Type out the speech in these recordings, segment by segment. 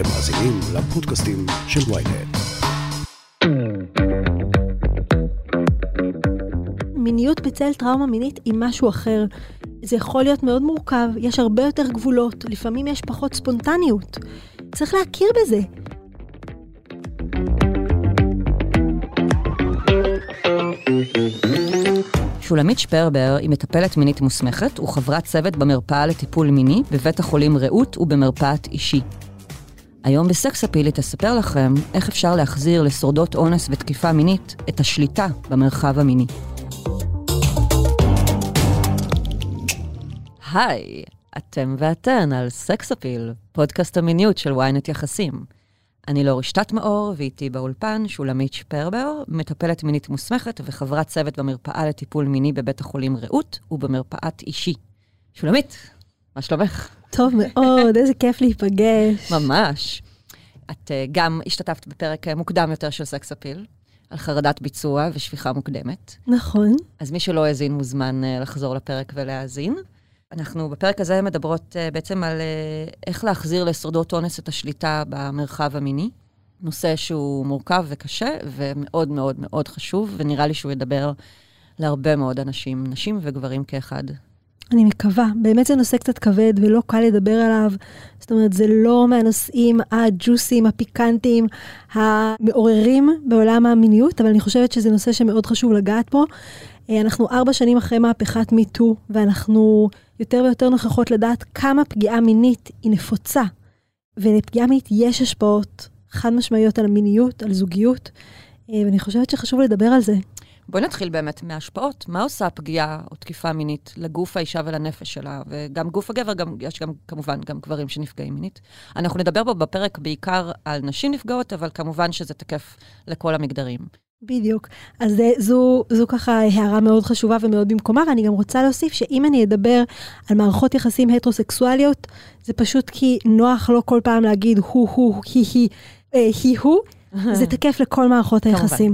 אתם מאזינים לפודקאסטים של ויינט. מיניות בצל טראומה מינית היא משהו אחר. זה יכול להיות מאוד מורכב, יש הרבה יותר גבולות, לפעמים יש פחות ספונטניות. צריך להכיר בזה. שולמית שפרבר היא מטפלת מינית מוסמכת וחברת צוות במרפאה לטיפול מיני בבית החולים רעות ובמרפאת אישי. היום בסקס אפיל היא תספר לכם איך אפשר להחזיר לשורדות אונס ותקיפה מינית את השליטה במרחב המיני. היי, אתם ואתן על סקס אפיל, פודקאסט המיניות של ynet יחסים. אני לא רשתת מאור, ואיתי באולפן שולמית שפרבר, מטפלת מינית מוסמכת וחברת צוות במרפאה לטיפול מיני בבית החולים רעות ובמרפאת אישי. שולמית, מה שלומך? טוב מאוד, איזה כיף להיפגש. ממש. את uh, גם השתתפת בפרק uh, מוקדם יותר של סקס אפיל, על חרדת ביצוע ושפיכה מוקדמת. נכון. אז מי שלא האזין מוזמן uh, לחזור לפרק ולהאזין. אנחנו בפרק הזה מדברות בעצם על איך להחזיר לשורדות אונס את השליטה במרחב המיני. נושא שהוא מורכב וקשה ומאוד מאוד מאוד חשוב, ונראה לי שהוא ידבר להרבה מאוד אנשים, נשים וגברים כאחד. אני מקווה. באמת זה נושא קצת כבד ולא קל לדבר עליו. זאת אומרת, זה לא מהנושאים הג'וסיים, הפיקנטיים, המעוררים בעולם המיניות, אבל אני חושבת שזה נושא שמאוד חשוב לגעת בו. אה, אנחנו ארבע שנים אחרי מהפכת מיטו, ואנחנו יותר ויותר נוכחות לדעת כמה פגיעה מינית היא נפוצה. ולפגיעה מינית יש השפעות חד משמעיות על המיניות, על זוגיות, אה, ואני חושבת שחשוב לדבר על זה. בואי נתחיל באמת מההשפעות. מה עושה הפגיעה או תקיפה מינית לגוף האישה ולנפש שלה? וגם גוף הגבר, גם, יש גם כמובן גם גברים שנפגעים מינית. אנחנו נדבר פה בפרק בעיקר על נשים נפגעות, אבל כמובן שזה תקף לכל המגדרים. בדיוק. אז אה, זו, זו ככה הערה מאוד חשובה ומאוד במקומה, ואני גם רוצה להוסיף שאם אני אדבר על מערכות יחסים הטרוסקסואליות, זה פשוט כי נוח לא כל פעם להגיד הוא-הוא, היא-היא, אה, היא-הוא, זה תקף לכל מערכות היחסים.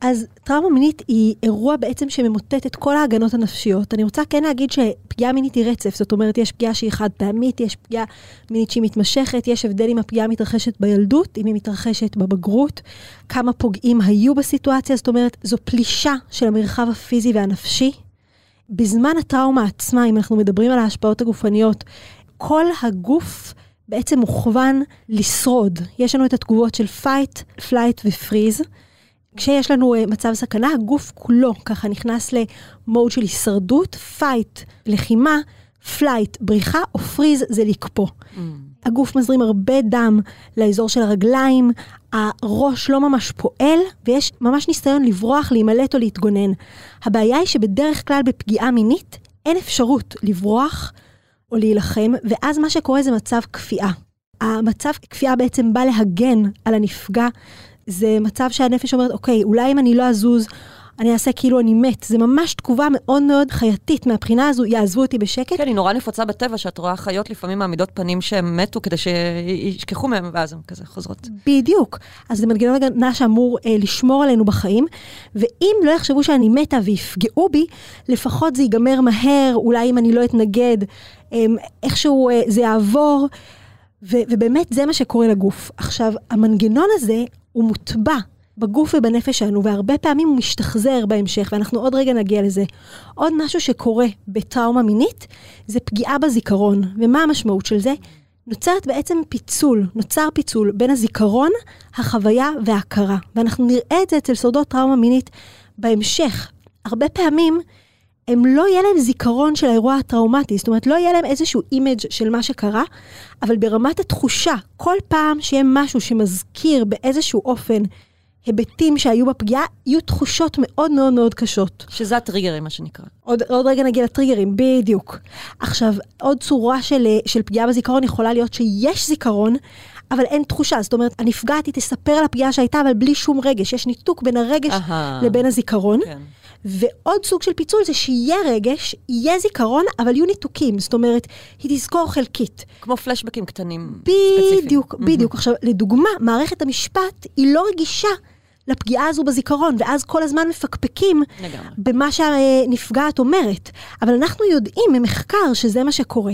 אז טראומה מינית היא אירוע בעצם שממוטט את כל ההגנות הנפשיות. אני רוצה כן להגיד שפגיעה מינית היא רצף, זאת אומרת, יש פגיעה שהיא חד פעמית, יש פגיעה מינית שהיא מתמשכת, יש הבדל אם הפגיעה מתרחשת בילדות, אם היא מתרחשת בבגרות, כמה פוגעים היו בסיטואציה, זאת אומרת, זו פלישה של המרחב הפיזי והנפשי. בזמן הטראומה עצמה, אם אנחנו מדברים על ההשפעות הגופניות, כל הגוף בעצם מוכוון לשרוד. יש לנו את התגובות של fight, flight ו-freeze. כשיש לנו אה, מצב סכנה, הגוף כולו ככה נכנס ל mode של הישרדות, fight, לחימה, flight, בריחה, או freeze זה לקפוא. אממ. הגוף מזרים הרבה דם לאזור של הרגליים, הראש לא ממש פועל, ויש ממש ניסיון לברוח, להימלט או להתגונן. הבעיה היא שבדרך כלל בפגיעה מינית אין אפשרות לברוח או להילחם, ואז מה שקורה זה מצב כפייה. המצב כפייה בעצם בא להגן על הנפגע זה מצב שהנפש אומרת, אוקיי, אולי אם אני לא אזוז, אני אעשה כאילו אני מת. זה ממש תגובה מאוד מאוד חייתית מהבחינה הזו, יעזבו אותי בשקט. כן, היא נורא נפוצה בטבע, שאת רואה חיות לפעמים מעמידות פנים שהם מתו כדי שישכחו מהם, ואז הן כזה חוזרות. בדיוק. אז זה מנגנון הגנה שאמור אה, לשמור עלינו בחיים, ואם לא יחשבו שאני מתה ויפגעו בי, לפחות זה ייגמר מהר, אולי אם אני לא אתנגד, אה, איכשהו אה, זה יעבור. ו- ובאמת זה מה שקורה לגוף. עכשיו, המנגנון הזה הוא מוטבע בגוף ובנפש שלנו, והרבה פעמים הוא משתחזר בהמשך, ואנחנו עוד רגע נגיע לזה. עוד משהו שקורה בטראומה מינית, זה פגיעה בזיכרון. ומה המשמעות של זה? נוצרת בעצם פיצול, נוצר פיצול בין הזיכרון, החוויה וההכרה. ואנחנו נראה את זה אצל שורדות טראומה מינית בהמשך. הרבה פעמים הם לא יהיה להם זיכרון של האירוע הטראומטי, זאת אומרת, לא יהיה להם איזשהו image של מה שקרה, אבל ברמת התחושה, כל פעם שיהיה משהו שמזכיר באיזשהו אופן היבטים שהיו בפגיעה, יהיו תחושות מאוד מאוד מאוד קשות. שזה הטריגרים, מה שנקרא. עוד, עוד רגע נגיע לטריגרים, בדיוק. עכשיו, עוד צורה של, של פגיעה בזיכרון יכולה להיות שיש זיכרון, אבל אין תחושה. זאת אומרת, הנפגעת היא תספר על הפגיעה שהייתה, אבל בלי שום רגש. יש ניתוק בין הרגש Aha. לבין הזיכרון. כן. ועוד סוג של פיצול זה שיהיה רגש, יהיה זיכרון, אבל יהיו ניתוקים. זאת אומרת, היא תזכור חלקית. כמו פלשבקים קטנים ספציפיים. בדיוק, בדיוק. עכשיו, לדוגמה, מערכת המשפט היא לא רגישה לפגיעה הזו בזיכרון, ואז כל הזמן מפקפקים לגמרי. במה שהנפגעת אומרת. אבל אנחנו יודעים ממחקר שזה מה שקורה.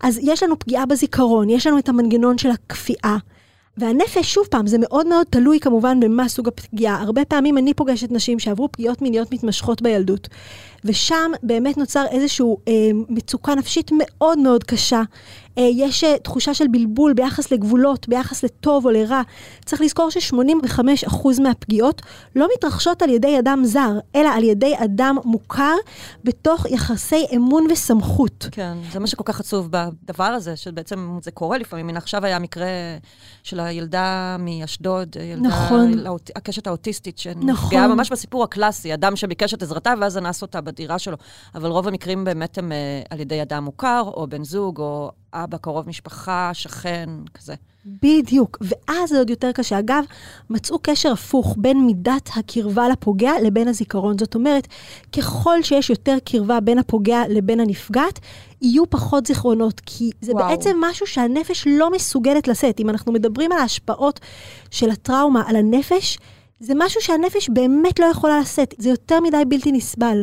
אז יש לנו פגיעה בזיכרון, יש לנו את המנגנון של הכפייה. והנפש, שוב פעם, זה מאוד מאוד תלוי כמובן במה סוג הפגיעה. הרבה פעמים אני פוגשת נשים שעברו פגיעות מיניות מתמשכות בילדות, ושם באמת נוצר איזושהי אה, מצוקה נפשית מאוד מאוד קשה. אה, יש אה, תחושה של בלבול ביחס לגבולות, ביחס לטוב או לרע. צריך לזכור ש-85% מהפגיעות לא מתרחשות על ידי אדם זר, אלא על ידי אדם מוכר בתוך יחסי אמון וסמכות. כן, זה מה שכל כך עצוב בדבר הזה, שבעצם זה קורה לפעמים. הנה עכשיו היה מקרה של הילדה מאשדוד, ילדה, נכון. הקשת האוטיסטית, שנפגעה נכון. ממש בסיפור הקלאסי, אדם שביקש את עזרתה ואז אנס אותה בדירה שלו. אבל רוב המקרים באמת הם אה, על ידי אדם מוכר, או בן זוג, או אבא, קרוב משפחה, שכן, כזה. בדיוק, ואז זה עוד יותר קשה. אגב, מצאו קשר הפוך בין מידת הקרבה לפוגע לבין הזיכרון. זאת אומרת, ככל שיש יותר קרבה בין הפוגע לבין הנפגעת, יהיו פחות זיכרונות, כי זה וואו. בעצם משהו שהנפש לא מסוגלת לשאת. אם אנחנו מדברים על ההשפעות של הטראומה על הנפש, זה משהו שהנפש באמת לא יכולה לשאת, זה יותר מדי בלתי נסבל.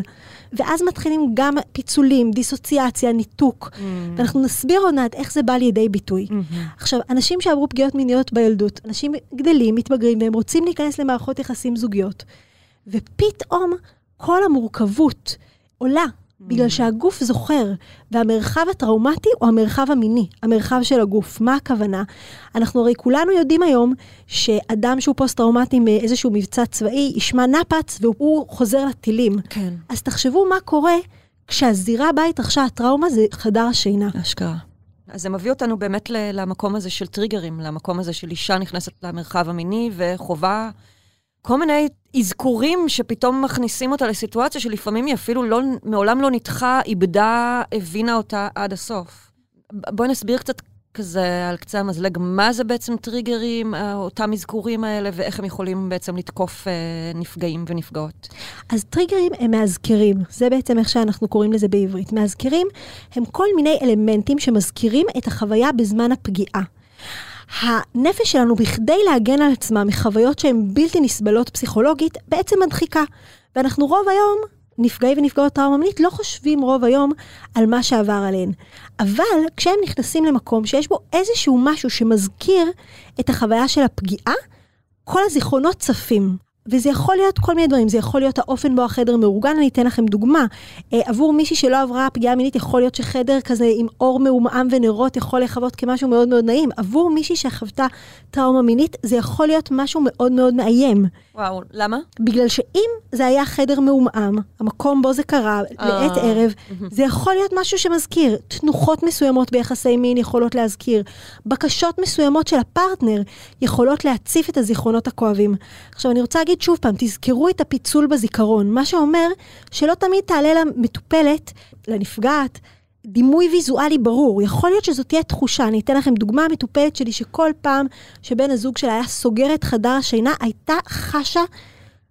ואז מתחילים גם פיצולים, דיסוציאציה, ניתוק. Mm. ואנחנו נסביר עוד מעט איך זה בא לידי ביטוי. עכשיו, אנשים שעברו פגיעות מיניות בילדות, אנשים גדלים, מתבגרים, והם רוצים להיכנס למערכות יחסים זוגיות, ופתאום כל המורכבות עולה, בגלל שהגוף זוכר, והמרחב הטראומטי הוא המרחב המיני, המרחב של הגוף. מה הכוונה? אנחנו הרי כולנו יודעים היום שאדם שהוא פוסט-טראומטי מאיזשהו מבצע צבאי, ישמע נפץ והוא חוזר לטילים. כן. אז תחשבו מה קורה כשהזירה בה התרחשה הטראומה זה חדר השינה. אשכרה. אז זה מביא אותנו באמת למקום הזה של טריגרים, למקום הזה של אישה נכנסת למרחב המיני וחווה כל מיני אזכורים שפתאום מכניסים אותה לסיטואציה שלפעמים היא אפילו לא, מעולם לא ניתחה, איבדה, הבינה אותה עד הסוף. בואי נסביר קצת כזה על קצה המזלג, מה זה בעצם טריגרים, אה, אותם אזכורים האלה, ואיך הם יכולים בעצם לתקוף אה, נפגעים ונפגעות. אז טריגרים הם מאזכרים, זה בעצם איך שאנחנו קוראים לזה בעברית. מאזכרים הם כל מיני אלמנטים שמזכירים את החוויה בזמן הפגיעה. הנפש שלנו, בכדי להגן על עצמה מחוויות שהן בלתי נסבלות פסיכולוגית, בעצם מדחיקה. ואנחנו רוב היום, נפגעי ונפגעות טראומה מינית, לא חושבים רוב היום על מה שעבר עליהן. אבל כשהם נכנסים למקום שיש בו איזשהו משהו שמזכיר את החוויה של הפגיעה, כל הזיכרונות צפים. וזה יכול להיות כל מיני דברים, זה יכול להיות האופן בו החדר מאורגן, אני אתן לכם דוגמה. אה, עבור מישהי שלא עברה פגיעה מינית, יכול להיות שחדר כזה עם אור מעומעם ונרות יכול לחוות כמשהו מאוד מאוד נעים. עבור מישהי שחוותה טראומה מינית, זה יכול להיות משהו מאוד מאוד מאיים. וואו, למה? בגלל שאם זה היה חדר מעומעם, המקום בו זה קרה, לעת אה, ערב, זה יכול להיות משהו שמזכיר. תנוחות מסוימות ביחסי מין יכולות להזכיר. בקשות מסוימות של הפרטנר יכולות להציף את הזיכרונות הכואבים. עכשיו, אני רוצה להגיד שוב פעם, תזכרו את הפיצול בזיכרון, מה שאומר שלא תמיד תעלה למטופלת, לנפגעת, דימוי ויזואלי ברור. יכול להיות שזאת תהיה תחושה. אני אתן לכם דוגמה, מטופלת שלי שכל פעם שבן הזוג שלה היה סוגר את חדר השינה, הייתה חשה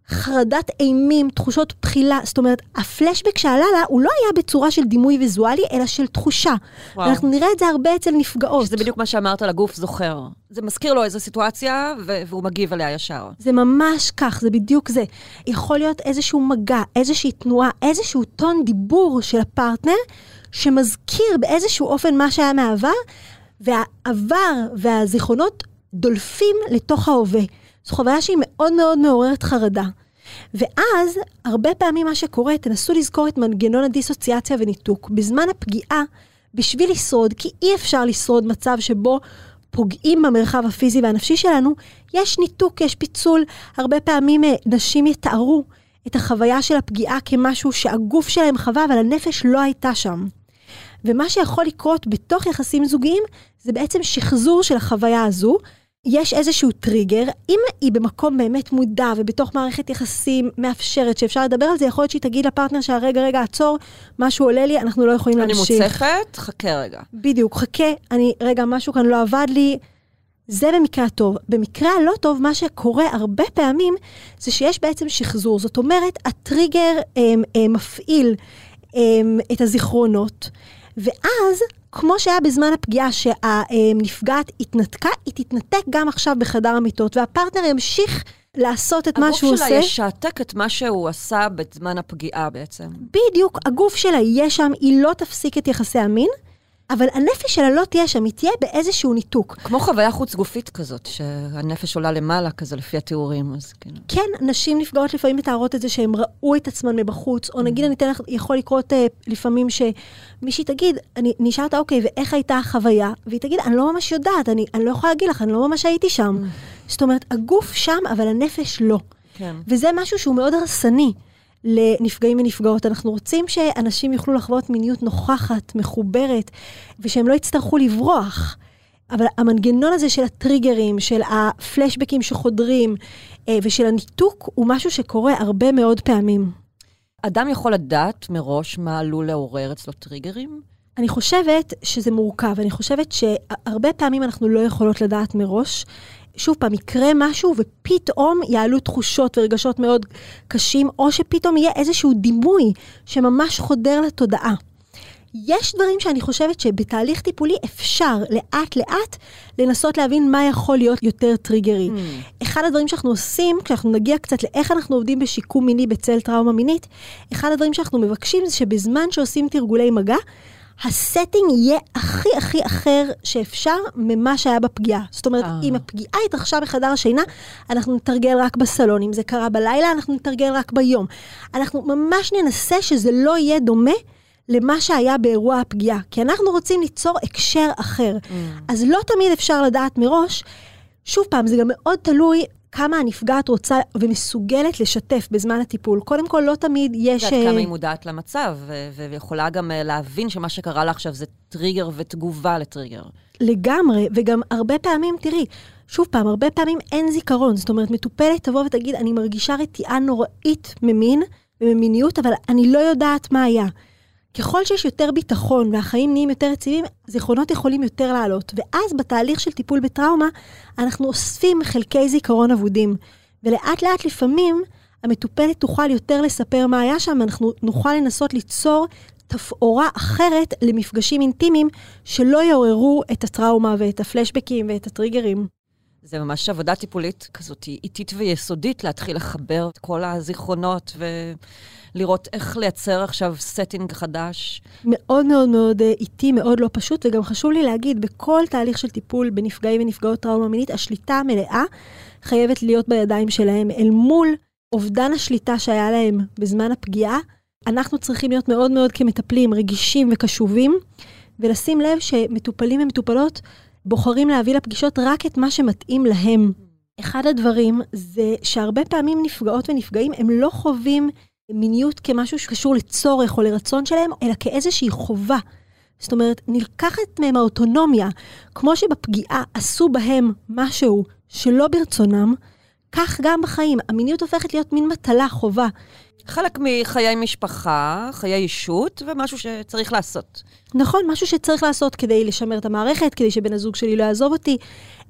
חרדת אימים, תחושות בחילה. זאת אומרת, הפלשבק שעלה לה, הוא לא היה בצורה של דימוי ויזואלי, אלא של תחושה. וואו. ואנחנו נראה את זה הרבה אצל נפגעות. שזה בדיוק מה שאמרת על הגוף זוכר. זה מזכיר לו איזו סיטואציה, והוא מגיב אליה ישר. זה ממש כך, זה בדיוק זה. יכול להיות איזשהו מגע, איזושהי תנועה, איזשהו טון דיבור של הפרטנר, שמזכיר באיזשהו אופן מה שהיה מהעבר, והעבר והזיכרונות דולפים לתוך ההווה. זו חוויה שהיא מאוד מאוד מעוררת חרדה. ואז, הרבה פעמים מה שקורה, תנסו לזכור את מנגנון הדיסוציאציה וניתוק. בזמן הפגיעה, בשביל לשרוד, כי אי אפשר לשרוד מצב שבו פוגעים במרחב הפיזי והנפשי שלנו, יש ניתוק, יש פיצול. הרבה פעמים אה, נשים יתארו את החוויה של הפגיעה כמשהו שהגוף שלהם חווה, אבל הנפש לא הייתה שם. ומה שיכול לקרות בתוך יחסים זוגיים, זה בעצם שחזור של החוויה הזו. יש איזשהו טריגר, אם היא במקום באמת מודע ובתוך מערכת יחסים מאפשרת שאפשר לדבר על זה, יכול להיות שהיא תגיד לפרטנר שלה, רגע, רגע, עצור, משהו עולה לי, אנחנו לא יכולים אני להמשיך. מוצפת, חכה רגע. בדיוק, חכה, אני, רגע, משהו כאן לא עבד לי. זה במקרה הטוב. במקרה הלא טוב, מה שקורה הרבה פעמים, זה שיש בעצם שחזור. זאת אומרת, הטריגר הם, הם, מפעיל הם, את הזיכרונות, ואז, כמו שהיה בזמן הפגיעה שהנפגעת התנתקה, היא תתנתק גם עכשיו בחדר המיטות, והפרטנר ימשיך לעשות את מה שהוא הגוף שלה עושה. ישעתק את מה שהוא עשה בזמן הפגיעה בעצם. בדיוק, הגוף שלה יהיה שם, היא לא תפסיק את יחסי המין, אבל הנפש שלה לא תהיה שם, היא תהיה באיזשהו ניתוק. כמו חוויה חוץ גופית כזאת, שהנפש עולה למעלה כזה לפי התיאורים, אז כאילו. כן, נשים נפגעות לפעמים מתארות את זה שהן ראו את עצמן מבחוץ, או נגיד, אני אתן לך, יכול לקרות uh, לפעמים שמישהי תגיד, אני נשאל אותה, אוקיי, ואיך הייתה החוויה? והיא תגיד, אני לא ממש יודעת, אני, אני לא יכולה להגיד לך, אני לא ממש הייתי שם. זאת אומרת, הגוף שם, אבל הנפש לא. כן. וזה משהו שהוא מאוד הרסני. לנפגעים ונפגעות. אנחנו רוצים שאנשים יוכלו לחוות מיניות נוכחת, מחוברת, ושהם לא יצטרכו לברוח. אבל המנגנון הזה של הטריגרים, של הפלשבקים שחודרים אה, ושל הניתוק, הוא משהו שקורה הרבה מאוד פעמים. אדם יכול לדעת מראש מה עלול לעורר אצלו טריגרים? אני חושבת שזה מורכב, אני חושבת שהרבה פעמים אנחנו לא יכולות לדעת מראש. שוב פעם, יקרה משהו ופתאום יעלו תחושות ורגשות מאוד קשים, או שפתאום יהיה איזשהו דימוי שממש חודר לתודעה. יש דברים שאני חושבת שבתהליך טיפולי אפשר לאט לאט לנסות להבין מה יכול להיות יותר טריגרי. אממ. אחד הדברים שאנחנו עושים, כשאנחנו נגיע קצת לאיך אנחנו עובדים בשיקום מיני בצל טראומה מינית, אחד הדברים שאנחנו מבקשים זה שבזמן שעושים תרגולי מגע, ה setting יהיה הכי הכי אחר שאפשר ממה שהיה בפגיעה. זאת אומרת, אה. אם הפגיעה התרחשה בחדר שינה, אנחנו נתרגל רק בסלון. אם זה קרה בלילה, אנחנו נתרגל רק ביום. אנחנו ממש ננסה שזה לא יהיה דומה למה שהיה באירוע הפגיעה, כי אנחנו רוצים ליצור הקשר אחר. Mm. אז לא תמיד אפשר לדעת מראש. שוב פעם, זה גם מאוד תלוי כמה הנפגעת רוצה ומסוגלת לשתף בזמן הטיפול. קודם כל, לא תמיד יש... את יודעת כמה היא מודעת למצב, ויכולה גם אה, להבין שמה שקרה לה עכשיו זה טריגר ותגובה לטריגר. לגמרי, וגם הרבה פעמים, תראי, שוב פעם, הרבה פעמים אין זיכרון. זאת אומרת, מטופלת תבוא ותגיד, אני מרגישה רתיעה נוראית ממין וממיניות, אבל אני לא יודעת מה היה. ככל שיש יותר ביטחון והחיים נהיים יותר יציבים, זיכרונות יכולים יותר לעלות. ואז בתהליך של טיפול בטראומה, אנחנו אוספים חלקי זיכרון אבודים. ולאט לאט לפעמים המטופלת תוכל יותר לספר מה היה שם, אנחנו נוכל לנסות ליצור תפאורה אחרת למפגשים אינטימיים שלא יעוררו את הטראומה ואת הפלשבקים ואת הטריגרים. זה ממש עבודה טיפולית כזאת איטית ויסודית להתחיל לחבר את כל הזיכרונות ו... לראות איך לייצר עכשיו setting חדש. מאוד מאוד מאוד אה, איטי, מאוד לא פשוט, וגם חשוב לי להגיד, בכל תהליך של טיפול בנפגעים ונפגעות טראומה מינית, השליטה המלאה חייבת להיות בידיים שלהם אל מול אובדן השליטה שהיה להם בזמן הפגיעה. אנחנו צריכים להיות מאוד מאוד כמטפלים רגישים וקשובים, ולשים לב שמטופלים ומטופלות בוחרים להביא לפגישות רק את מה שמתאים להם. אחד הדברים זה שהרבה פעמים נפגעות ונפגעים הם לא חווים מיניות כמשהו שקשור לצורך או לרצון שלהם, אלא כאיזושהי חובה. זאת אומרת, נלקחת מהם האוטונומיה, כמו שבפגיעה עשו בהם משהו שלא ברצונם, כך גם בחיים. המיניות הופכת להיות מין מטלה, חובה. חלק מחיי משפחה, חיי אישות, ומשהו שצריך לעשות. נכון, משהו שצריך לעשות כדי לשמר את המערכת, כדי שבן הזוג שלי לא יעזוב אותי.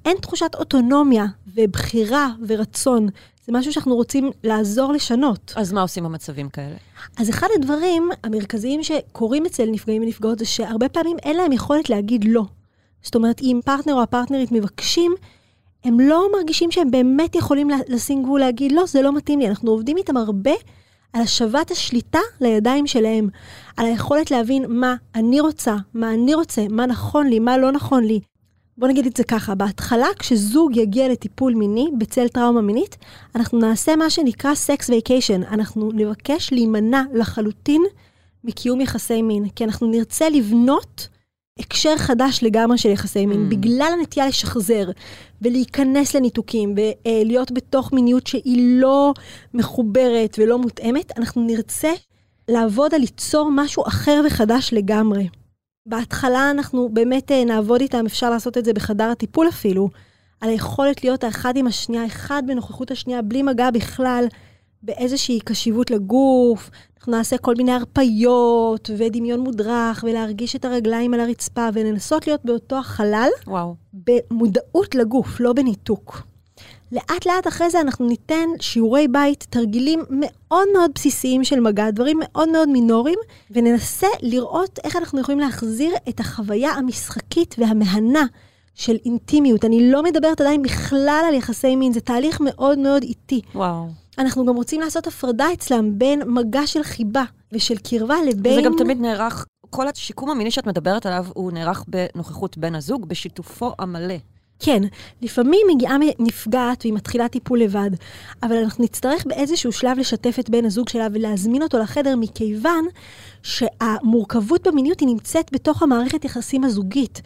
אין תחושת אוטונומיה ובחירה ורצון זה משהו שאנחנו רוצים לעזור לשנות. אז מה עושים במצבים כאלה? אז אחד הדברים המרכזיים שקורים אצל נפגעים ונפגעות זה שהרבה פעמים אין להם יכולת להגיד לא. זאת אומרת, אם פרטנר או הפרטנרית מבקשים, הם לא מרגישים שהם באמת יכולים לשים גבול להגיד, לא, זה לא מתאים לי. אנחנו עובדים איתם הרבה על השבת השליטה לידיים שלהם, על היכולת להבין מה אני רוצה, מה אני רוצה, מה נכון לי, מה לא נכון לי. בוא נגיד את זה ככה, בהתחלה כשזוג יגיע לטיפול מיני בצל טראומה מינית, אנחנו נעשה מה שנקרא סקס וייקיישן. אנחנו נבקש להימנע לחלוטין מקיום יחסי מין, כי אנחנו נרצה לבנות הקשר חדש לגמרי של יחסי מין, mm. בגלל הנטייה לשחזר ולהיכנס לניתוקים ולהיות בתוך מיניות שהיא לא מחוברת ולא מותאמת, אנחנו נרצה לעבוד על ליצור משהו אחר וחדש לגמרי. בהתחלה אנחנו באמת אה, נעבוד איתם, אפשר לעשות את זה בחדר הטיפול אפילו, על היכולת להיות האחד עם השנייה, אחד בנוכחות השנייה, בלי מגע בכלל, באיזושהי קשיבות לגוף. אנחנו נעשה כל מיני הרפיות ודמיון מודרך, ולהרגיש את הרגליים על הרצפה, ולנסות להיות באותו החלל. וואו. במודעות לגוף, לא בניתוק. לאט לאט אחרי זה אנחנו ניתן שיעורי בית, תרגילים מאוד מאוד בסיסיים של מגע, דברים מאוד מאוד מינוריים, וננסה לראות איך אנחנו יכולים להחזיר את החוויה המשחקית והמהנה של אינטימיות. אני לא מדברת עדיין בכלל על יחסי מין, זה תהליך מאוד מאוד איטי. וואו. אנחנו גם רוצים לעשות הפרדה אצלם בין מגע של חיבה ושל קרבה לבין... זה גם תמיד נערך כל השיקום המיני שאת מדברת עליו, הוא נערך בנוכחות בן הזוג, בשיתופו המלא. כן, לפעמים מגיעה נפגעת והיא מתחילה טיפול לבד, אבל אנחנו נצטרך באיזשהו שלב לשתף את בן הזוג שלה ולהזמין אותו לחדר, מכיוון שהמורכבות במיניות היא נמצאת בתוך המערכת יחסים הזוגית.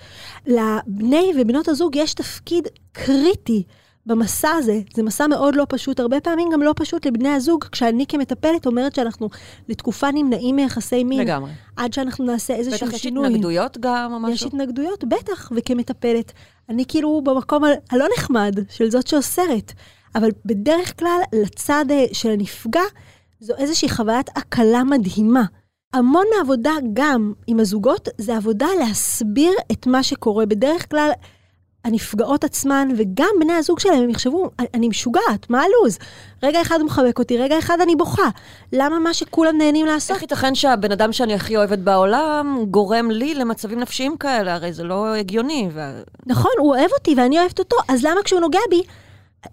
לבני ובנות הזוג יש תפקיד קריטי במסע הזה, זה מסע מאוד לא פשוט, הרבה פעמים גם לא פשוט לבני הזוג, כשאני כמטפלת אומרת שאנחנו לתקופה נמנעים מיחסי מין. לגמרי. עד שאנחנו נעשה איזשהו שינוי. בטח יש התנגדויות גם או משהו? יש התנגדויות, בטח, וכמטפלת. אני כאילו במקום הלא נחמד של זאת שאוסרת, אבל בדרך כלל לצד אה, של הנפגע, זו איזושהי חוויית הקלה מדהימה. המון מהעבודה גם עם הזוגות, זה עבודה להסביר את מה שקורה. בדרך כלל... הנפגעות עצמן, וגם בני הזוג שלהם, הם יחשבו, אני משוגעת, מה הלו"ז? רגע אחד הוא מחבק אותי, רגע אחד אני בוכה. למה מה שכולם נהנים לעשות? איך ייתכן שהבן אדם שאני הכי אוהבת בעולם גורם לי למצבים נפשיים כאלה? הרי זה לא הגיוני. ו... נכון, הוא אוהב אותי ואני אוהבת אותו, אז למה כשהוא נוגע בי?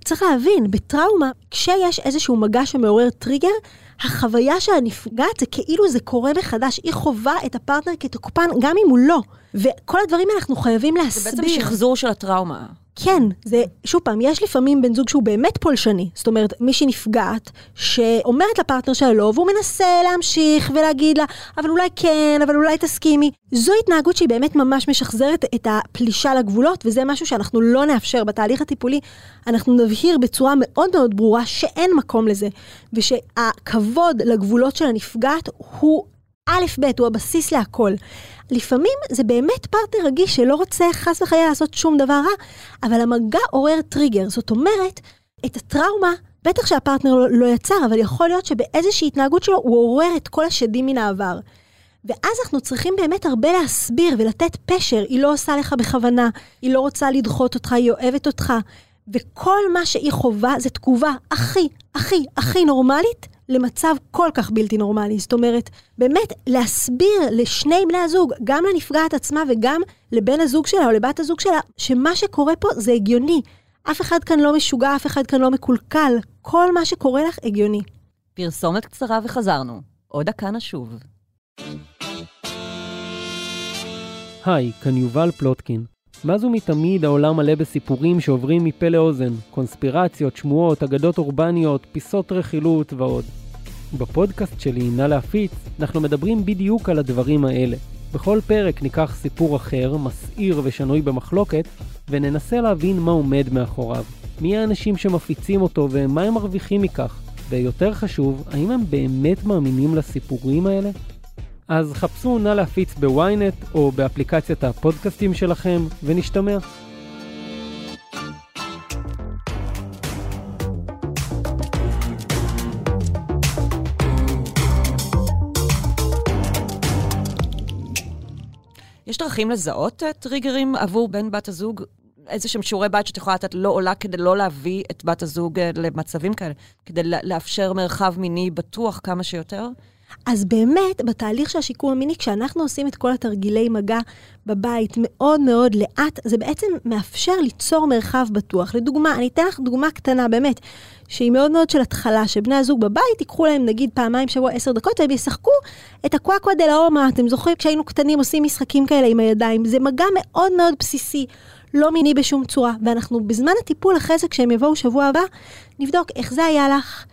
צריך להבין, בטראומה, כשיש איזשהו מגע שמעורר טריגר, החוויה של הנפגעת זה כאילו זה קורה מחדש, היא חווה את הפרטנר כתוקפן גם אם הוא לא. וכל הדברים האלה אנחנו חייבים להסביר. זה בעצם שחזור של הטראומה. כן, זה, שוב פעם, יש לפעמים בן זוג שהוא באמת פולשני. זאת אומרת, מישהי נפגעת, שאומרת לפרטנר שלה לא, והוא מנסה להמשיך ולהגיד לה, אבל אולי כן, אבל אולי תסכימי. זו התנהגות שהיא באמת ממש משחזרת את הפלישה לגבולות, וזה משהו שאנחנו לא נאפשר בתהליך הטיפולי. אנחנו נבהיר בצורה מאוד מאוד ברורה שאין מקום לזה, ושהכבוד לגבולות של הנפגעת הוא א', ב', הוא הבסיס להכל. לפעמים זה באמת פרטנר רגיש שלא רוצה חס וחלילה לעשות שום דבר רע, אבל המגע עורר טריגר. זאת אומרת, את הטראומה, בטח שהפרטנר לא, לא יצר, אבל יכול להיות שבאיזושהי התנהגות שלו הוא עורר את כל השדים מן העבר. ואז אנחנו צריכים באמת הרבה להסביר ולתת פשר. היא לא עושה לך בכוונה, היא לא רוצה לדחות אותך, היא אוהבת אותך. וכל מה שהיא חווה זה תגובה הכי, הכי, הכי נורמלית למצב כל כך בלתי נורמלי. זאת אומרת, באמת להסביר לשני בני הזוג, גם לנפגעת עצמה וגם לבן הזוג שלה או לבת הזוג שלה, שמה שקורה פה זה הגיוני. אף אחד כאן לא משוגע, אף אחד כאן לא מקולקל. כל מה שקורה לך הגיוני. פרסומת קצרה וחזרנו. עוד דקה נשוב. היי, כאן יובל פלוטקין. מאז ומתמיד העולם מלא בסיפורים שעוברים מפה לאוזן, קונספירציות, שמועות, אגדות אורבניות, פיסות רכילות ועוד. בפודקאסט שלי, נא להפיץ, אנחנו מדברים בדיוק על הדברים האלה. בכל פרק ניקח סיפור אחר, מסעיר ושנוי במחלוקת, וננסה להבין מה עומד מאחוריו. מי האנשים שמפיצים אותו ומה הם מרוויחים מכך. ויותר חשוב, האם הם באמת מאמינים לסיפורים האלה? אז חפשו נא להפיץ בוויינט או באפליקציית הפודקאסטים שלכם, ונשתמע. יש דרכים לזהות טריגרים עבור בן בת הזוג? איזה שהם שיעורי בית שאת יכולה לתת לא עולה כדי לא להביא את בת הזוג אה, למצבים כאלה, כדי לאפשר מרחב מיני בטוח כמה שיותר? אז באמת, בתהליך של השיקום המיני, כשאנחנו עושים את כל התרגילי מגע בבית מאוד מאוד לאט, זה בעצם מאפשר ליצור מרחב בטוח. לדוגמה, אני אתן לך דוגמה קטנה, באמת, שהיא מאוד מאוד של התחלה, שבני הזוג בבית ייקחו להם נגיד פעמיים שבוע עשר דקות, והם ישחקו את הקוואקווה דה לאומה. אתם זוכרים כשהיינו קטנים עושים משחקים כאלה עם הידיים? זה מגע מאוד מאוד בסיסי. לא מיני בשום צורה, ואנחנו בזמן הטיפול אחרי זה, כשהם יבואו שבוע הבא, נבדוק איך זה היה לך,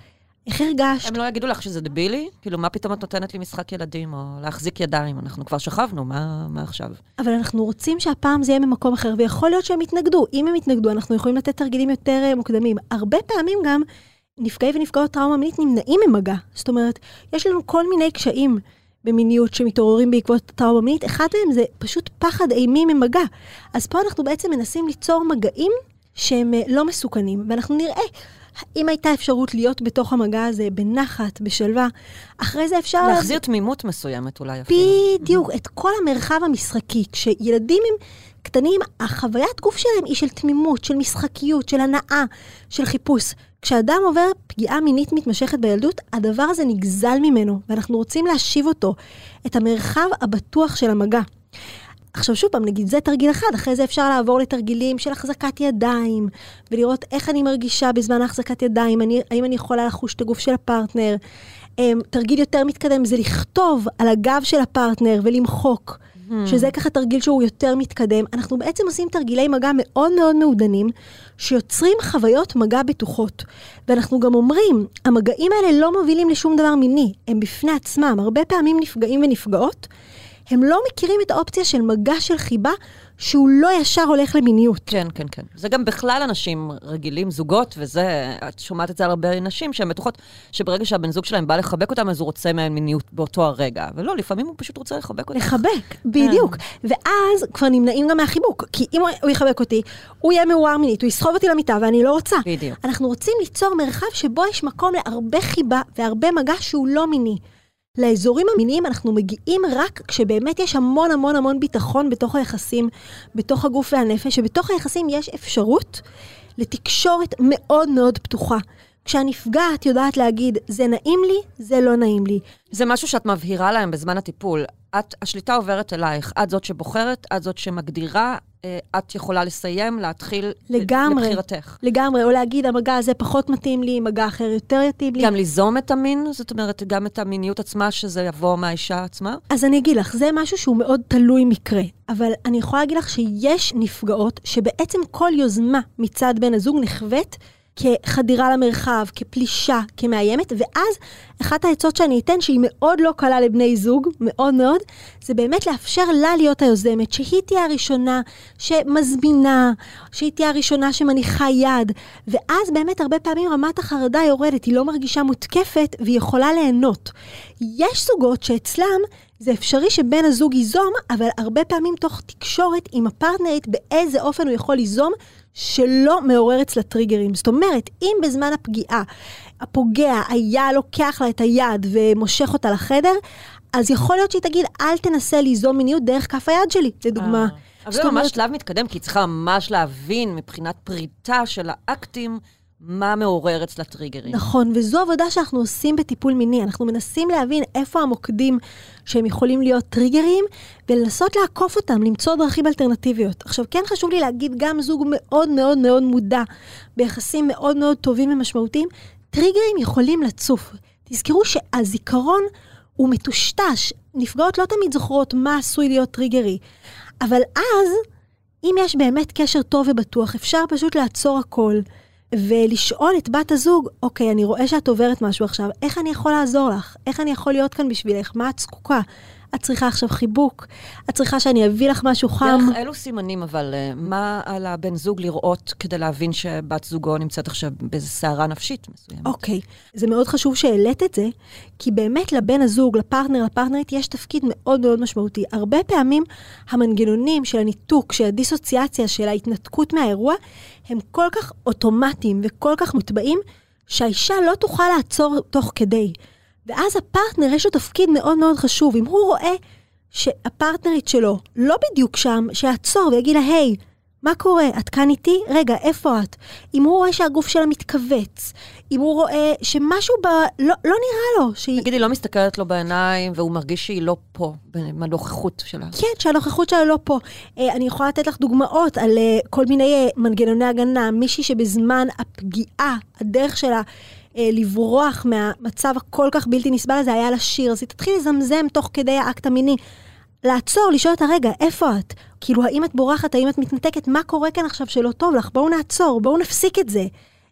איך הרגשת? הם לא יגידו לך שזה דבילי? כאילו, מה פתאום את נותנת לי משחק ילדים, או להחזיק ידיים? אנחנו כבר שכבנו, מה, מה עכשיו? אבל אנחנו רוצים שהפעם זה יהיה ממקום אחר, ויכול להיות שהם יתנגדו. אם הם יתנגדו, אנחנו יכולים לתת תרגילים יותר אה, מוקדמים. הרבה פעמים גם נפגעי ונפגעות טראומה מינית נמנעים ממגע. זאת אומרת, יש לנו כל מיני קשיים במיניות שמתעוררים בעקבות טראומה מינית. אחד מהם זה פשוט פחד אימים ממגע. אז פה אנחנו בעצם מנסים ליצור מגעים שהם אה, לא מסוכנים, ואנחנו נראה. אם הייתה אפשרות להיות בתוך המגע הזה בנחת, בשלווה, אחרי זה אפשר... להחזיר תמימות מסוימת אולי אפילו. בדיוק, את כל המרחב המשחקי. כשילדים הם קטנים, החוויית גוף שלהם היא של תמימות, של משחקיות, של הנאה, של חיפוש. כשאדם עובר פגיעה מינית מתמשכת בילדות, הדבר הזה נגזל ממנו, ואנחנו רוצים להשיב אותו, את המרחב הבטוח של המגע. עכשיו שוב פעם, נגיד זה תרגיל אחד, אחרי זה אפשר לעבור לתרגילים של החזקת ידיים, ולראות איך אני מרגישה בזמן החזקת ידיים, אני, האם אני יכולה לחוש את הגוף של הפרטנר, אמ, תרגיל יותר מתקדם זה לכתוב על הגב של הפרטנר ולמחוק. Hmm. שזה ככה תרגיל שהוא יותר מתקדם. אנחנו בעצם עושים תרגילי מגע מאוד מאוד מעודנים, שיוצרים חוויות מגע בטוחות. ואנחנו גם אומרים, המגעים האלה לא מובילים לשום דבר מיני, הם בפני עצמם. הרבה פעמים נפגעים ונפגעות, הם לא מכירים את האופציה של מגע של חיבה, שהוא לא ישר הולך למיניות. כן, כן, כן. זה גם בכלל אנשים רגילים, זוגות, וזה, את שומעת את זה על הרבה נשים שהן בטוחות שברגע שהבן זוג שלהם בא לחבק אותם, אז הוא רוצה מהם מיניות באותו הרגע. ולא, לפעמים הוא פשוט רוצה לחבק אותם. לחבק, בדיוק. ואז כבר נמנעים גם מהחיבוק. כי אם הוא יחבק אותי, הוא יהיה מעורר מינית, הוא יסחוב אותי למיטה ואני לא רוצה. בדיוק. אנחנו רוצים ליצור מרחב שבו יש מקום להרבה חיבה והרבה מגע שהוא לא מיני. לאזורים המיניים אנחנו מגיעים רק כשבאמת יש המון המון המון ביטחון בתוך היחסים, בתוך הגוף והנפש, שבתוך היחסים יש אפשרות לתקשורת מאוד מאוד פתוחה. כשהנפגעת יודעת להגיד, זה נעים לי, זה לא נעים לי. זה משהו שאת מבהירה להם בזמן הטיפול. את, השליטה עוברת אלייך. את זאת שבוחרת, את זאת שמגדירה, אה, את יכולה לסיים, להתחיל לגמרי. לבחירתך. לגמרי, או להגיד, המגע הזה פחות מתאים לי, מגע אחר יותר יתאים לי. גם ליזום את המין, זאת אומרת, גם את המיניות עצמה, שזה יבוא מהאישה עצמה? אז אני אגיד לך, זה משהו שהוא מאוד תלוי מקרה. אבל אני יכולה להגיד לך שיש נפגעות שבעצם כל יוזמה מצד בן הזוג נחווית כחדירה למרחב, כפלישה, כמאיימת, ואז אחת העצות שאני אתן, שהיא מאוד לא קלה לבני זוג, מאוד מאוד, זה באמת לאפשר לה להיות היוזמת, שהיא תהיה הראשונה שמזמינה, שהיא תהיה הראשונה שמניחה יד, ואז באמת הרבה פעמים רמת החרדה יורדת, היא לא מרגישה מותקפת והיא יכולה ליהנות. יש זוגות שאצלם זה אפשרי שבן הזוג ייזום, אבל הרבה פעמים תוך תקשורת עם הפרטנרית באיזה אופן הוא יכול ליזום, שלא מעורר אצלה טריגרים. זאת אומרת, אם בזמן הפגיעה הפוגע היה לוקח לה את היד ומושך אותה לחדר, אז יכול להיות שהיא תגיד, אל תנסה ליזום מיניות דרך כף היד שלי, לדוגמה. אבל זה ממש שלב מתקדם, כי היא צריכה ממש להבין מבחינת פריטה של האקטים. מה מעורר אצלה טריגרים. נכון, וזו עבודה שאנחנו עושים בטיפול מיני. אנחנו מנסים להבין איפה המוקדים שהם יכולים להיות טריגרים, ולנסות לעקוף אותם, למצוא דרכים אלטרנטיביות. עכשיו, כן חשוב לי להגיד, גם זוג מאוד מאוד מאוד מודע, ביחסים מאוד מאוד טובים ומשמעותיים, טריגרים יכולים לצוף. תזכרו שהזיכרון הוא מטושטש. נפגעות לא תמיד זוכרות מה עשוי להיות טריגרי. אבל אז, אם יש באמת קשר טוב ובטוח, אפשר פשוט לעצור הכל. ולשאול את בת הזוג, אוקיי, אני רואה שאת עוברת משהו עכשיו, איך אני יכול לעזור לך? איך אני יכול להיות כאן בשבילך? מה את זקוקה? את צריכה עכשיו חיבוק? את צריכה שאני אביא לך משהו חם? דרך אילו סימנים, אבל אה, מה על הבן זוג לראות כדי להבין שבת זוגו נמצאת עכשיו באיזו סערה נפשית מסוימת? אוקיי, זה מאוד חשוב שהעלית את זה, כי באמת לבן הזוג, לפרטנר, לפרטנרית, יש תפקיד מאוד מאוד משמעותי. הרבה פעמים המנגנונים של הניתוק, של הדיסוציאציה, של ההתנתקות מהאירוע, הם כל כך אוטומטיים וכל כך מוטבעים, שהאישה לא תוכל לעצור תוך כדי. ואז הפרטנר יש לו תפקיד מאוד מאוד חשוב. אם הוא רואה שהפרטנרית שלו לא בדיוק שם, שיעצור ויגיד לה, היי, מה קורה? את כאן איתי? רגע, איפה את? אם הוא רואה שהגוף שלה מתכווץ, אם הוא רואה שמשהו ב... לא, לא נראה לו, שהיא... נגיד, היא לא מסתכלת לו בעיניים, והוא מרגיש שהיא לא פה, בנוכחות שלה. כן, שהנוכחות שלה לא פה. אה, אני יכולה לתת לך דוגמאות על אה, כל מיני אה, מנגנוני הגנה. מישהי שבזמן הפגיעה, הדרך שלה... לברוח מהמצב הכל כך בלתי נסבל הזה היה לשיר, אז היא תתחיל לזמזם תוך כדי האקט המיני. לעצור, לשאול אותה, רגע, איפה את? כאילו, האם את בורחת, האם את מתנתקת? מה קורה כאן עכשיו שלא טוב לך? בואו נעצור, בואו נפסיק את זה.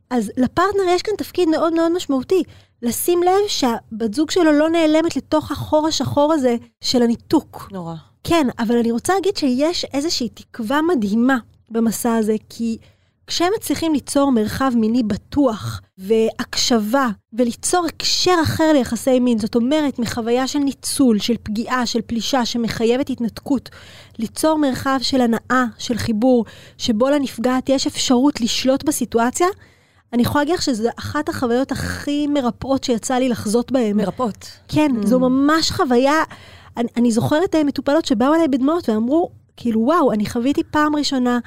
אז לפרטנר יש כאן תפקיד מאוד מאוד משמעותי. לשים לב שהבת זוג שלו לא נעלמת לתוך החור השחור הזה של הניתוק. נורא. כן, אבל אני רוצה להגיד שיש איזושהי תקווה מדהימה במסע הזה, כי כשהם מצליחים ליצור מרחב מיני בטוח והקשבה וליצור הקשר אחר ליחסי מין, זאת אומרת, מחוויה של ניצול, של פגיעה, של פלישה, שמחייבת התנתקות, ליצור מרחב של הנאה, של חיבור, שבו לנפגעת יש אפשרות לשלוט בסיטואציה, אני יכולה להגיד לך שזו אחת החוויות הכי מרפאות שיצא לי לחזות בהן. מרפאות. כן, mm. זו ממש חוויה. אני, אני זוכרת אה, מטופלות שבאו אליי בדמעות ואמרו, כאילו, וואו, אני חוויתי פעם ראשונה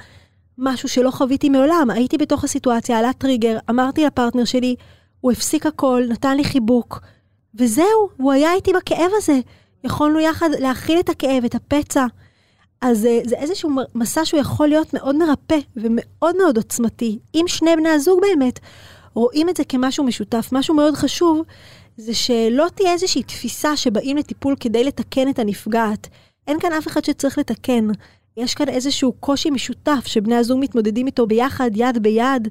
משהו שלא חוויתי מעולם. הייתי בתוך הסיטואציה, עלה טריגר, אמרתי לפרטנר שלי, הוא הפסיק הכל, נתן לי חיבוק, וזהו, הוא היה איתי בכאב הזה. יכולנו יחד להכיל את הכאב, את הפצע. אז אה, זה איזשהו מסע שהוא יכול להיות מאוד מרפא ומאוד מאוד עוצמתי. אם שני בני הזוג באמת רואים את זה כמשהו משותף, משהו מאוד חשוב, זה שלא תהיה איזושהי תפיסה שבאים לטיפול כדי לתקן את הנפגעת. אין כאן אף אחד שצריך לתקן. יש כאן איזשהו קושי משותף שבני הזוג מתמודדים איתו ביחד, יד ביד,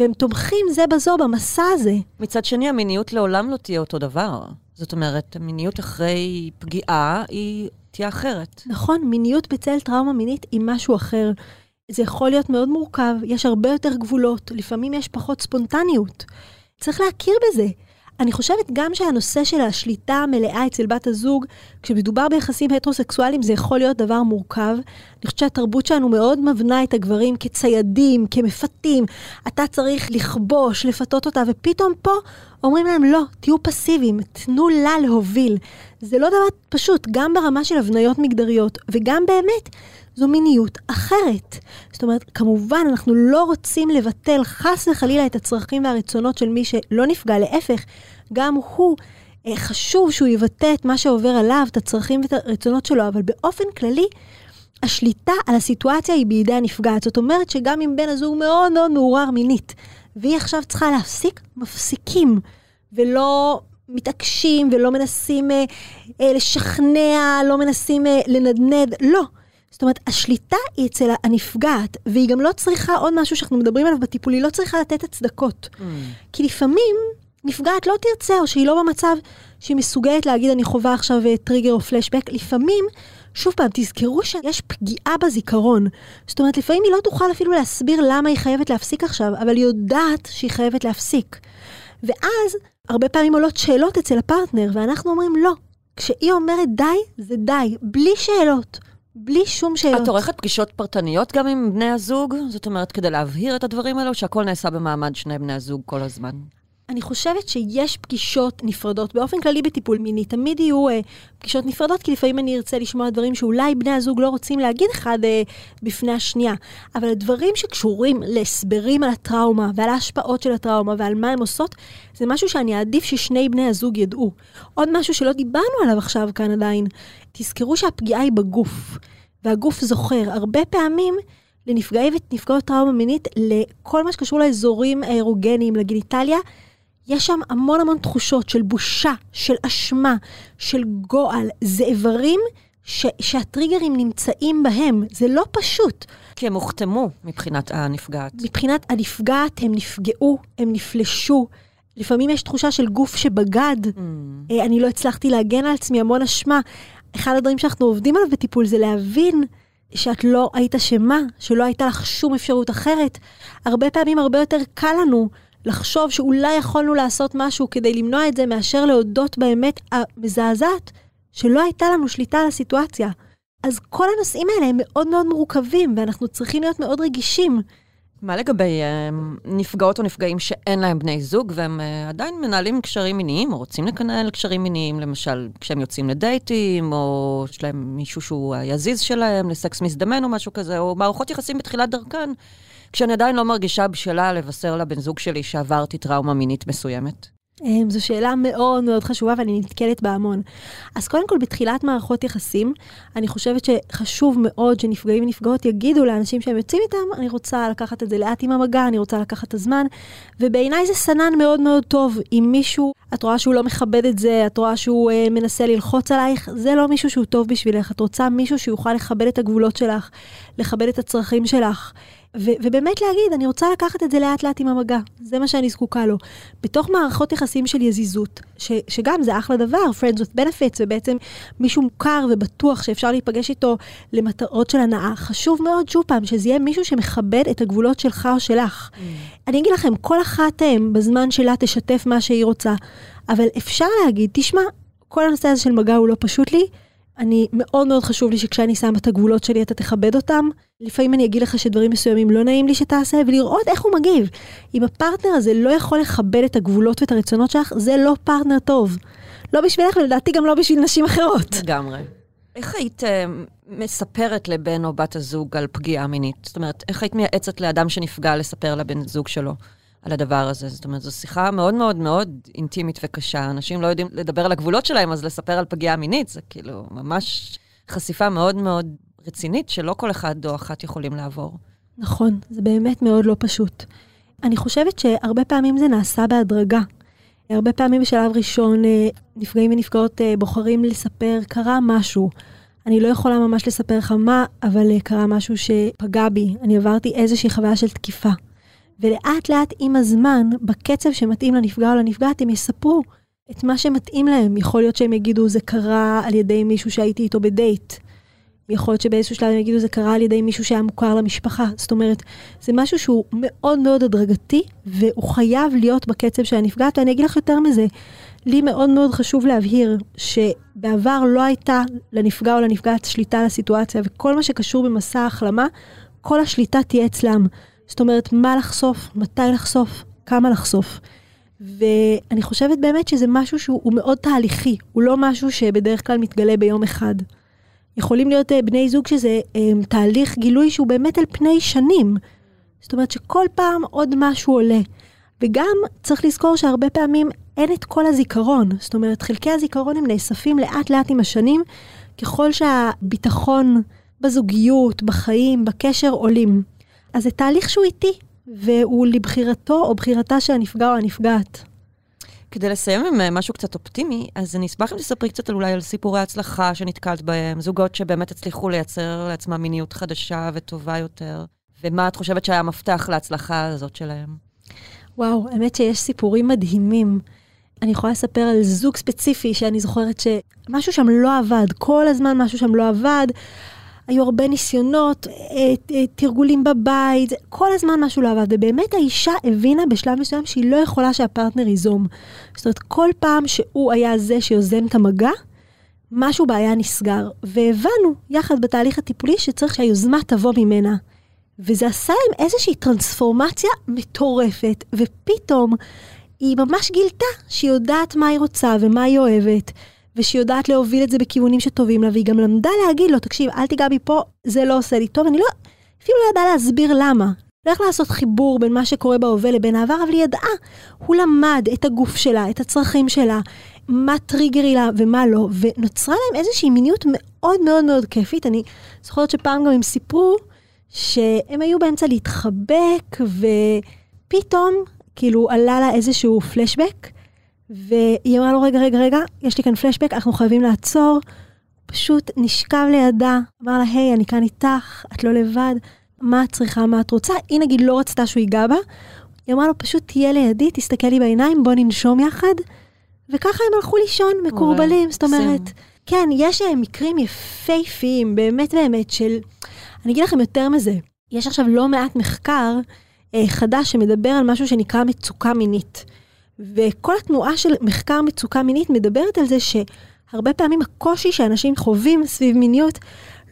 והם תומכים זה בזו במסע הזה. מצד שני, המיניות לעולם לא תהיה אותו דבר. זאת אומרת, המיניות אחרי פגיעה היא תהיה אחרת. נכון, מיניות בצל טראומה מינית היא משהו אחר. זה יכול להיות מאוד מורכב, יש הרבה יותר גבולות, לפעמים יש פחות ספונטניות. צריך להכיר בזה. אני חושבת גם שהנושא של השליטה המלאה אצל בת הזוג, כשמדובר ביחסים הטרוסקסואליים, זה יכול להיות דבר מורכב. אני חושבת שהתרבות שלנו מאוד מבנה את הגברים כציידים, כמפתים. אתה צריך לכבוש, לפתות אותה, ופתאום פה אומרים להם, לא, תהיו פסיביים, תנו לה להוביל. זה לא דבר פשוט, גם ברמה של הבניות מגדריות, וגם באמת, זו מיניות אחרת. זאת אומרת, כמובן, אנחנו לא רוצים לבטל חס וחלילה את הצרכים והרצונות של מי שלא נפגע, להפך, גם הוא, אה, חשוב שהוא יבטא את מה שעובר עליו, את הצרכים ואת הרצונות שלו, אבל באופן כללי, השליטה על הסיטואציה היא בידי הנפגעת. זאת אומרת שגם אם בן הזוג מאוד מאוד מעורר מינית, והיא עכשיו צריכה להפסיק, מפסיקים, ולא מתעקשים ולא מנסים אה, אה, לשכנע, לא מנסים אה, לנדנד, לא. זאת אומרת, השליטה היא אצל הנפגעת, והיא גם לא צריכה עוד משהו שאנחנו מדברים עליו בטיפול, היא לא צריכה לתת הצדקות. Mm. כי לפעמים נפגעת לא תרצה, או שהיא לא במצב שהיא מסוגלת להגיד, אני חווה עכשיו טריגר או פלשבק. לפעמים, שוב פעם, תזכרו שיש פגיעה בזיכרון. זאת אומרת, לפעמים היא לא תוכל אפילו להסביר למה היא חייבת להפסיק עכשיו, אבל היא יודעת שהיא חייבת להפסיק. ואז, הרבה פעמים עולות שאלות אצל הפרטנר, ואנחנו אומרים, לא. כשהיא אומרת די, זה די, בלי שאלות. בלי שום שאלות. את עורכת פגישות פרטניות גם עם בני הזוג? זאת אומרת, כדי להבהיר את הדברים האלו, שהכל נעשה במעמד שני בני הזוג כל הזמן? אני חושבת שיש פגישות נפרדות. באופן כללי בטיפול מיני תמיד יהיו אה, פגישות נפרדות, כי לפעמים אני ארצה לשמוע דברים שאולי בני הזוג לא רוצים להגיד אחד אה, בפני השנייה. אבל הדברים שקשורים להסברים על הטראומה ועל ההשפעות של הטראומה ועל מה הן עושות, זה משהו שאני אעדיף ששני בני הזוג ידעו. עוד משהו שלא דיברנו עליו עכשיו כאן עדיין, תזכרו שהפגיעה היא בגוף, והגוף זוכר. הרבה פעמים... לנפגעי ונפגעות טראומה מינית, לכל מה שקשור לאזורים האירוגניים, לגניטליה, יש שם המון המון תחושות של בושה, של אשמה, של גועל. זה איברים ש- שהטריגרים נמצאים בהם. זה לא פשוט. כי הם הוחתמו מבחינת הנפגעת. מבחינת הנפגעת, הם נפגעו, הם נפלשו. לפעמים יש תחושה של גוף שבגד. Mm. אה, אני לא הצלחתי להגן על עצמי, המון אשמה. אחד הדברים שאנחנו עובדים עליו בטיפול זה להבין שאת לא היית אשמה, שלא הייתה לך שום אפשרות אחרת. הרבה פעמים הרבה יותר קל לנו לחשוב שאולי יכולנו לעשות משהו כדי למנוע את זה, מאשר להודות באמת המזעזעת שלא הייתה לנו שליטה על הסיטואציה. אז כל הנושאים האלה הם מאוד מאוד מורכבים, ואנחנו צריכים להיות מאוד רגישים. מה לגבי uh, נפגעות או נפגעים שאין להם בני זוג והם uh, עדיין מנהלים קשרים מיניים, או רוצים לקנהל קשרים מיניים, למשל כשהם יוצאים לדייטים, או יש להם מישהו שהוא היזיז שלהם לסקס מזדמן או משהו כזה, או מערכות יחסים בתחילת דרכן, כשאני עדיין לא מרגישה בשלה לבשר לבן זוג שלי שעברתי טראומה מינית מסוימת? אמ, זו שאלה מאוד מאוד חשובה ואני נתקלת בה המון. אז קודם כל, בתחילת מערכות יחסים, אני חושבת שחשוב מאוד שנפגעים ונפגעות יגידו לאנשים שהם יוצאים איתם, אני רוצה לקחת את זה לאט עם המגע, אני רוצה לקחת את הזמן, ובעיניי זה סנן מאוד מאוד טוב. אם מישהו, את רואה שהוא לא מכבד את זה, את רואה שהוא אה, מנסה ללחוץ עלייך, זה לא מישהו שהוא טוב בשבילך. את רוצה מישהו שיוכל לכבד את הגבולות שלך, לכבד את הצרכים שלך. ו- ובאמת להגיד, אני רוצה לקחת את זה לאט לאט עם המגע, זה מה שאני זקוקה לו. בתוך מערכות יחסים של יזיזות, ש- שגם זה אחלה דבר, Friends with Benefits, ובעצם מישהו מוכר ובטוח שאפשר להיפגש איתו למטרות של הנאה, חשוב מאוד, שוב פעם, שזה יהיה מישהו שמכבד את הגבולות שלך או שלך. Mm. אני אגיד לכם, כל אחת הם בזמן שלה תשתף מה שהיא רוצה, אבל אפשר להגיד, תשמע, כל הנושא הזה של מגע הוא לא פשוט לי, אני, מאוד מאוד חשוב לי שכשאני שמה את הגבולות שלי, אתה תכבד אותם. לפעמים אני אגיד לך שדברים מסוימים לא נעים לי שתעשה, ולראות איך הוא מגיב. אם הפרטנר הזה לא יכול לכבד את הגבולות ואת הרצונות שלך, זה לא פרטנר טוב. לא בשבילך, ולדעתי גם לא בשביל נשים אחרות. לגמרי. איך היית uh, מספרת לבן או בת הזוג על פגיעה מינית? זאת אומרת, איך היית מייעצת לאדם שנפגע לספר לבן זוג שלו? על הדבר הזה. זאת אומרת, זו שיחה מאוד מאוד מאוד אינטימית וקשה. אנשים לא יודעים לדבר על הגבולות שלהם, אז לספר על פגיעה מינית, זה כאילו ממש חשיפה מאוד מאוד רצינית, שלא כל אחד או אחת יכולים לעבור. נכון, זה באמת מאוד לא פשוט. אני חושבת שהרבה פעמים זה נעשה בהדרגה. הרבה פעמים בשלב ראשון אה, נפגעים ונפגעות אה, בוחרים לספר, קרה משהו. אני לא יכולה ממש לספר לך מה, אבל אה, קרה משהו שפגע בי. אני עברתי איזושהי חוויה של תקיפה. ולאט לאט עם הזמן, בקצב שמתאים לנפגע או לנפגעת, הם יספרו את מה שמתאים להם. יכול להיות שהם יגידו, זה קרה על ידי מישהו שהייתי איתו בדייט. יכול להיות שבאיזשהו שלב הם יגידו, זה קרה על ידי מישהו שהיה מוכר למשפחה. זאת אומרת, זה משהו שהוא מאוד מאוד הדרגתי, והוא חייב להיות בקצב של הנפגעת. ואני אגיד לך יותר מזה, לי מאוד מאוד חשוב להבהיר שבעבר לא הייתה לנפגע או לנפגעת שליטה על הסיטואציה, וכל מה שקשור במסע ההחלמה, כל השליטה תהיה אצלם. זאת אומרת, מה לחשוף, מתי לחשוף, כמה לחשוף. ואני חושבת באמת שזה משהו שהוא מאוד תהליכי, הוא לא משהו שבדרך כלל מתגלה ביום אחד. יכולים להיות uh, בני זוג שזה um, תהליך גילוי שהוא באמת על פני שנים. זאת אומרת שכל פעם עוד משהו עולה. וגם צריך לזכור שהרבה פעמים אין את כל הזיכרון. זאת אומרת, חלקי הזיכרון הם נאספים לאט לאט עם השנים, ככל שהביטחון בזוגיות, בחיים, בקשר עולים. אז זה תהליך שהוא איטי, והוא לבחירתו או בחירתה של הנפגע או הנפגעת. כדי לסיים עם אה, משהו קצת אופטימי, אז אני אשמח אם תספרי קצת אולי על סיפורי הצלחה שנתקלת בהם, זוגות שבאמת הצליחו לייצר לעצמם מיניות חדשה וטובה יותר, ומה את חושבת שהיה המפתח להצלחה הזאת שלהם? וואו, האמת שיש סיפורים מדהימים. אני יכולה לספר על זוג ספציפי שאני זוכרת שמשהו שם לא עבד, כל הזמן משהו שם לא עבד. היו הרבה ניסיונות, אה, אה, תרגולים בבית, כל הזמן משהו לא עבד. ובאמת האישה הבינה בשלב מסוים שהיא לא יכולה שהפרטנר ייזום. זאת אומרת, כל פעם שהוא היה זה שיוזם את המגע, משהו בעיה נסגר. והבנו, יחד בתהליך הטיפולי, שצריך שהיוזמה תבוא ממנה. וזה עשה להם איזושהי טרנספורמציה מטורפת, ופתאום היא ממש גילתה שהיא יודעת מה היא רוצה ומה היא אוהבת. ושהיא יודעת להוביל את זה בכיוונים שטובים לה, והיא גם למדה להגיד לו, תקשיב, אל תיגע בי פה, זה לא עושה לי טוב, אני לא, אפילו לא ידעה להסביר למה. לא איך לעשות חיבור בין מה שקורה בהווה לבין העבר, אבל היא ידעה. הוא למד את הגוף שלה, את הצרכים שלה, מה טריגרי לה ומה לא, ונוצרה להם איזושהי מיניות מאוד מאוד מאוד כיפית. אני זוכרת שפעם גם הם סיפרו שהם היו באמצע להתחבק, ופתאום, כאילו, עלה לה איזשהו פלשבק, והיא אמרה לו, רגע, רגע, רגע, יש לי כאן פלשבק, אנחנו חייבים לעצור. פשוט נשכב לידה, אמר לה, היי, אני כאן איתך, את לא לבד, מה את צריכה, מה את רוצה? היא נגיד לא רצתה שהוא ייגע בה, היא אמרה לו, פשוט תהיה לידי, תסתכל לי בעיניים, בוא ננשום יחד. וככה הם הלכו לישון, מקורבלים, זאת אומרת, כן, יש אה, מקרים יפהפיים, באמת באמת, של... אני אגיד לכם יותר מזה, יש עכשיו לא מעט מחקר אה, חדש שמדבר על משהו שנקרא מצוקה מינית. וכל התנועה של מחקר מצוקה מינית מדברת על זה שהרבה פעמים הקושי שאנשים חווים סביב מיניות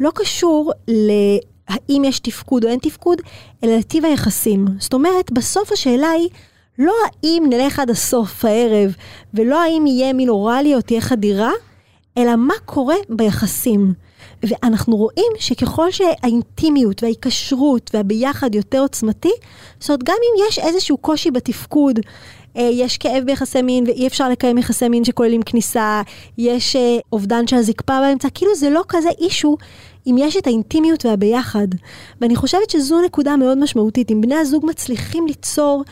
לא קשור להאם יש תפקוד או אין תפקוד, אלא לטיב היחסים. זאת אומרת, בסוף השאלה היא לא האם נלך עד הסוף הערב, ולא האם יהיה מין אוראלי או תהיה חדירה, אלא מה קורה ביחסים. ואנחנו רואים שככל שהאינטימיות וההיקשרות והביחד יותר עוצמתי, זאת אומרת, גם אם יש איזשהו קושי בתפקוד, יש כאב ביחסי מין ואי אפשר לקיים יחסי מין שכוללים כניסה, יש אה, אובדן של הזקפה באמצע, כאילו זה לא כזה אישו אם יש את האינטימיות והביחד. ואני חושבת שזו נקודה מאוד משמעותית. אם בני הזוג מצליחים ליצור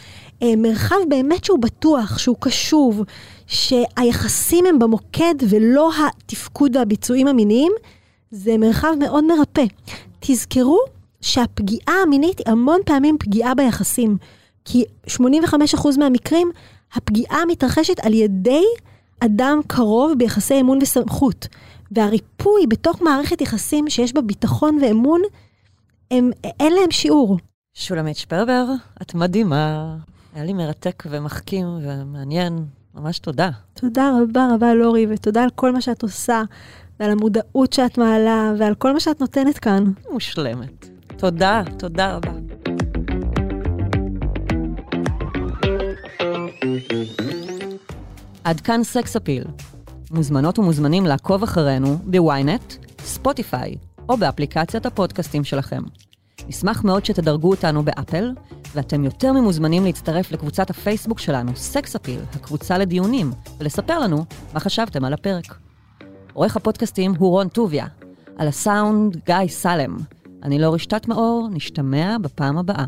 אה, מרחב באמת שהוא בטוח, שהוא קשוב, שהיחסים הם במוקד ולא התפקוד והביצועים המיניים, זה מרחב מאוד מרפא. תזכרו שהפגיעה המינית היא המון פעמים פגיעה ביחסים. כי 85% מהמקרים, הפגיעה מתרחשת על ידי אדם קרוב ביחסי אמון וסמכות. והריפוי בתוך מערכת יחסים שיש בה ביטחון ואמון, הם, אין להם שיעור. שולמית שפרבר, את מדהימה. היה לי מרתק ומחכים ומעניין. ממש תודה. תודה רבה רבה, לורי, ותודה על כל מה שאת עושה, ועל המודעות שאת מעלה, ועל כל מה שאת נותנת כאן. מושלמת. תודה, תודה רבה. עד כאן סקס אפיל. מוזמנות ומוזמנים לעקוב אחרינו בוויינט, ספוטיפיי או באפליקציית הפודקאסטים שלכם. נשמח מאוד שתדרגו אותנו באפל, ואתם יותר ממוזמנים להצטרף לקבוצת הפייסבוק שלנו, סקס אפיל, הקבוצה לדיונים, ולספר לנו מה חשבתם על הפרק. עורך הפודקאסטים הוא רון טוביה, על הסאונד גיא סלם. אני לא רשתת מאור, נשתמע בפעם הבאה.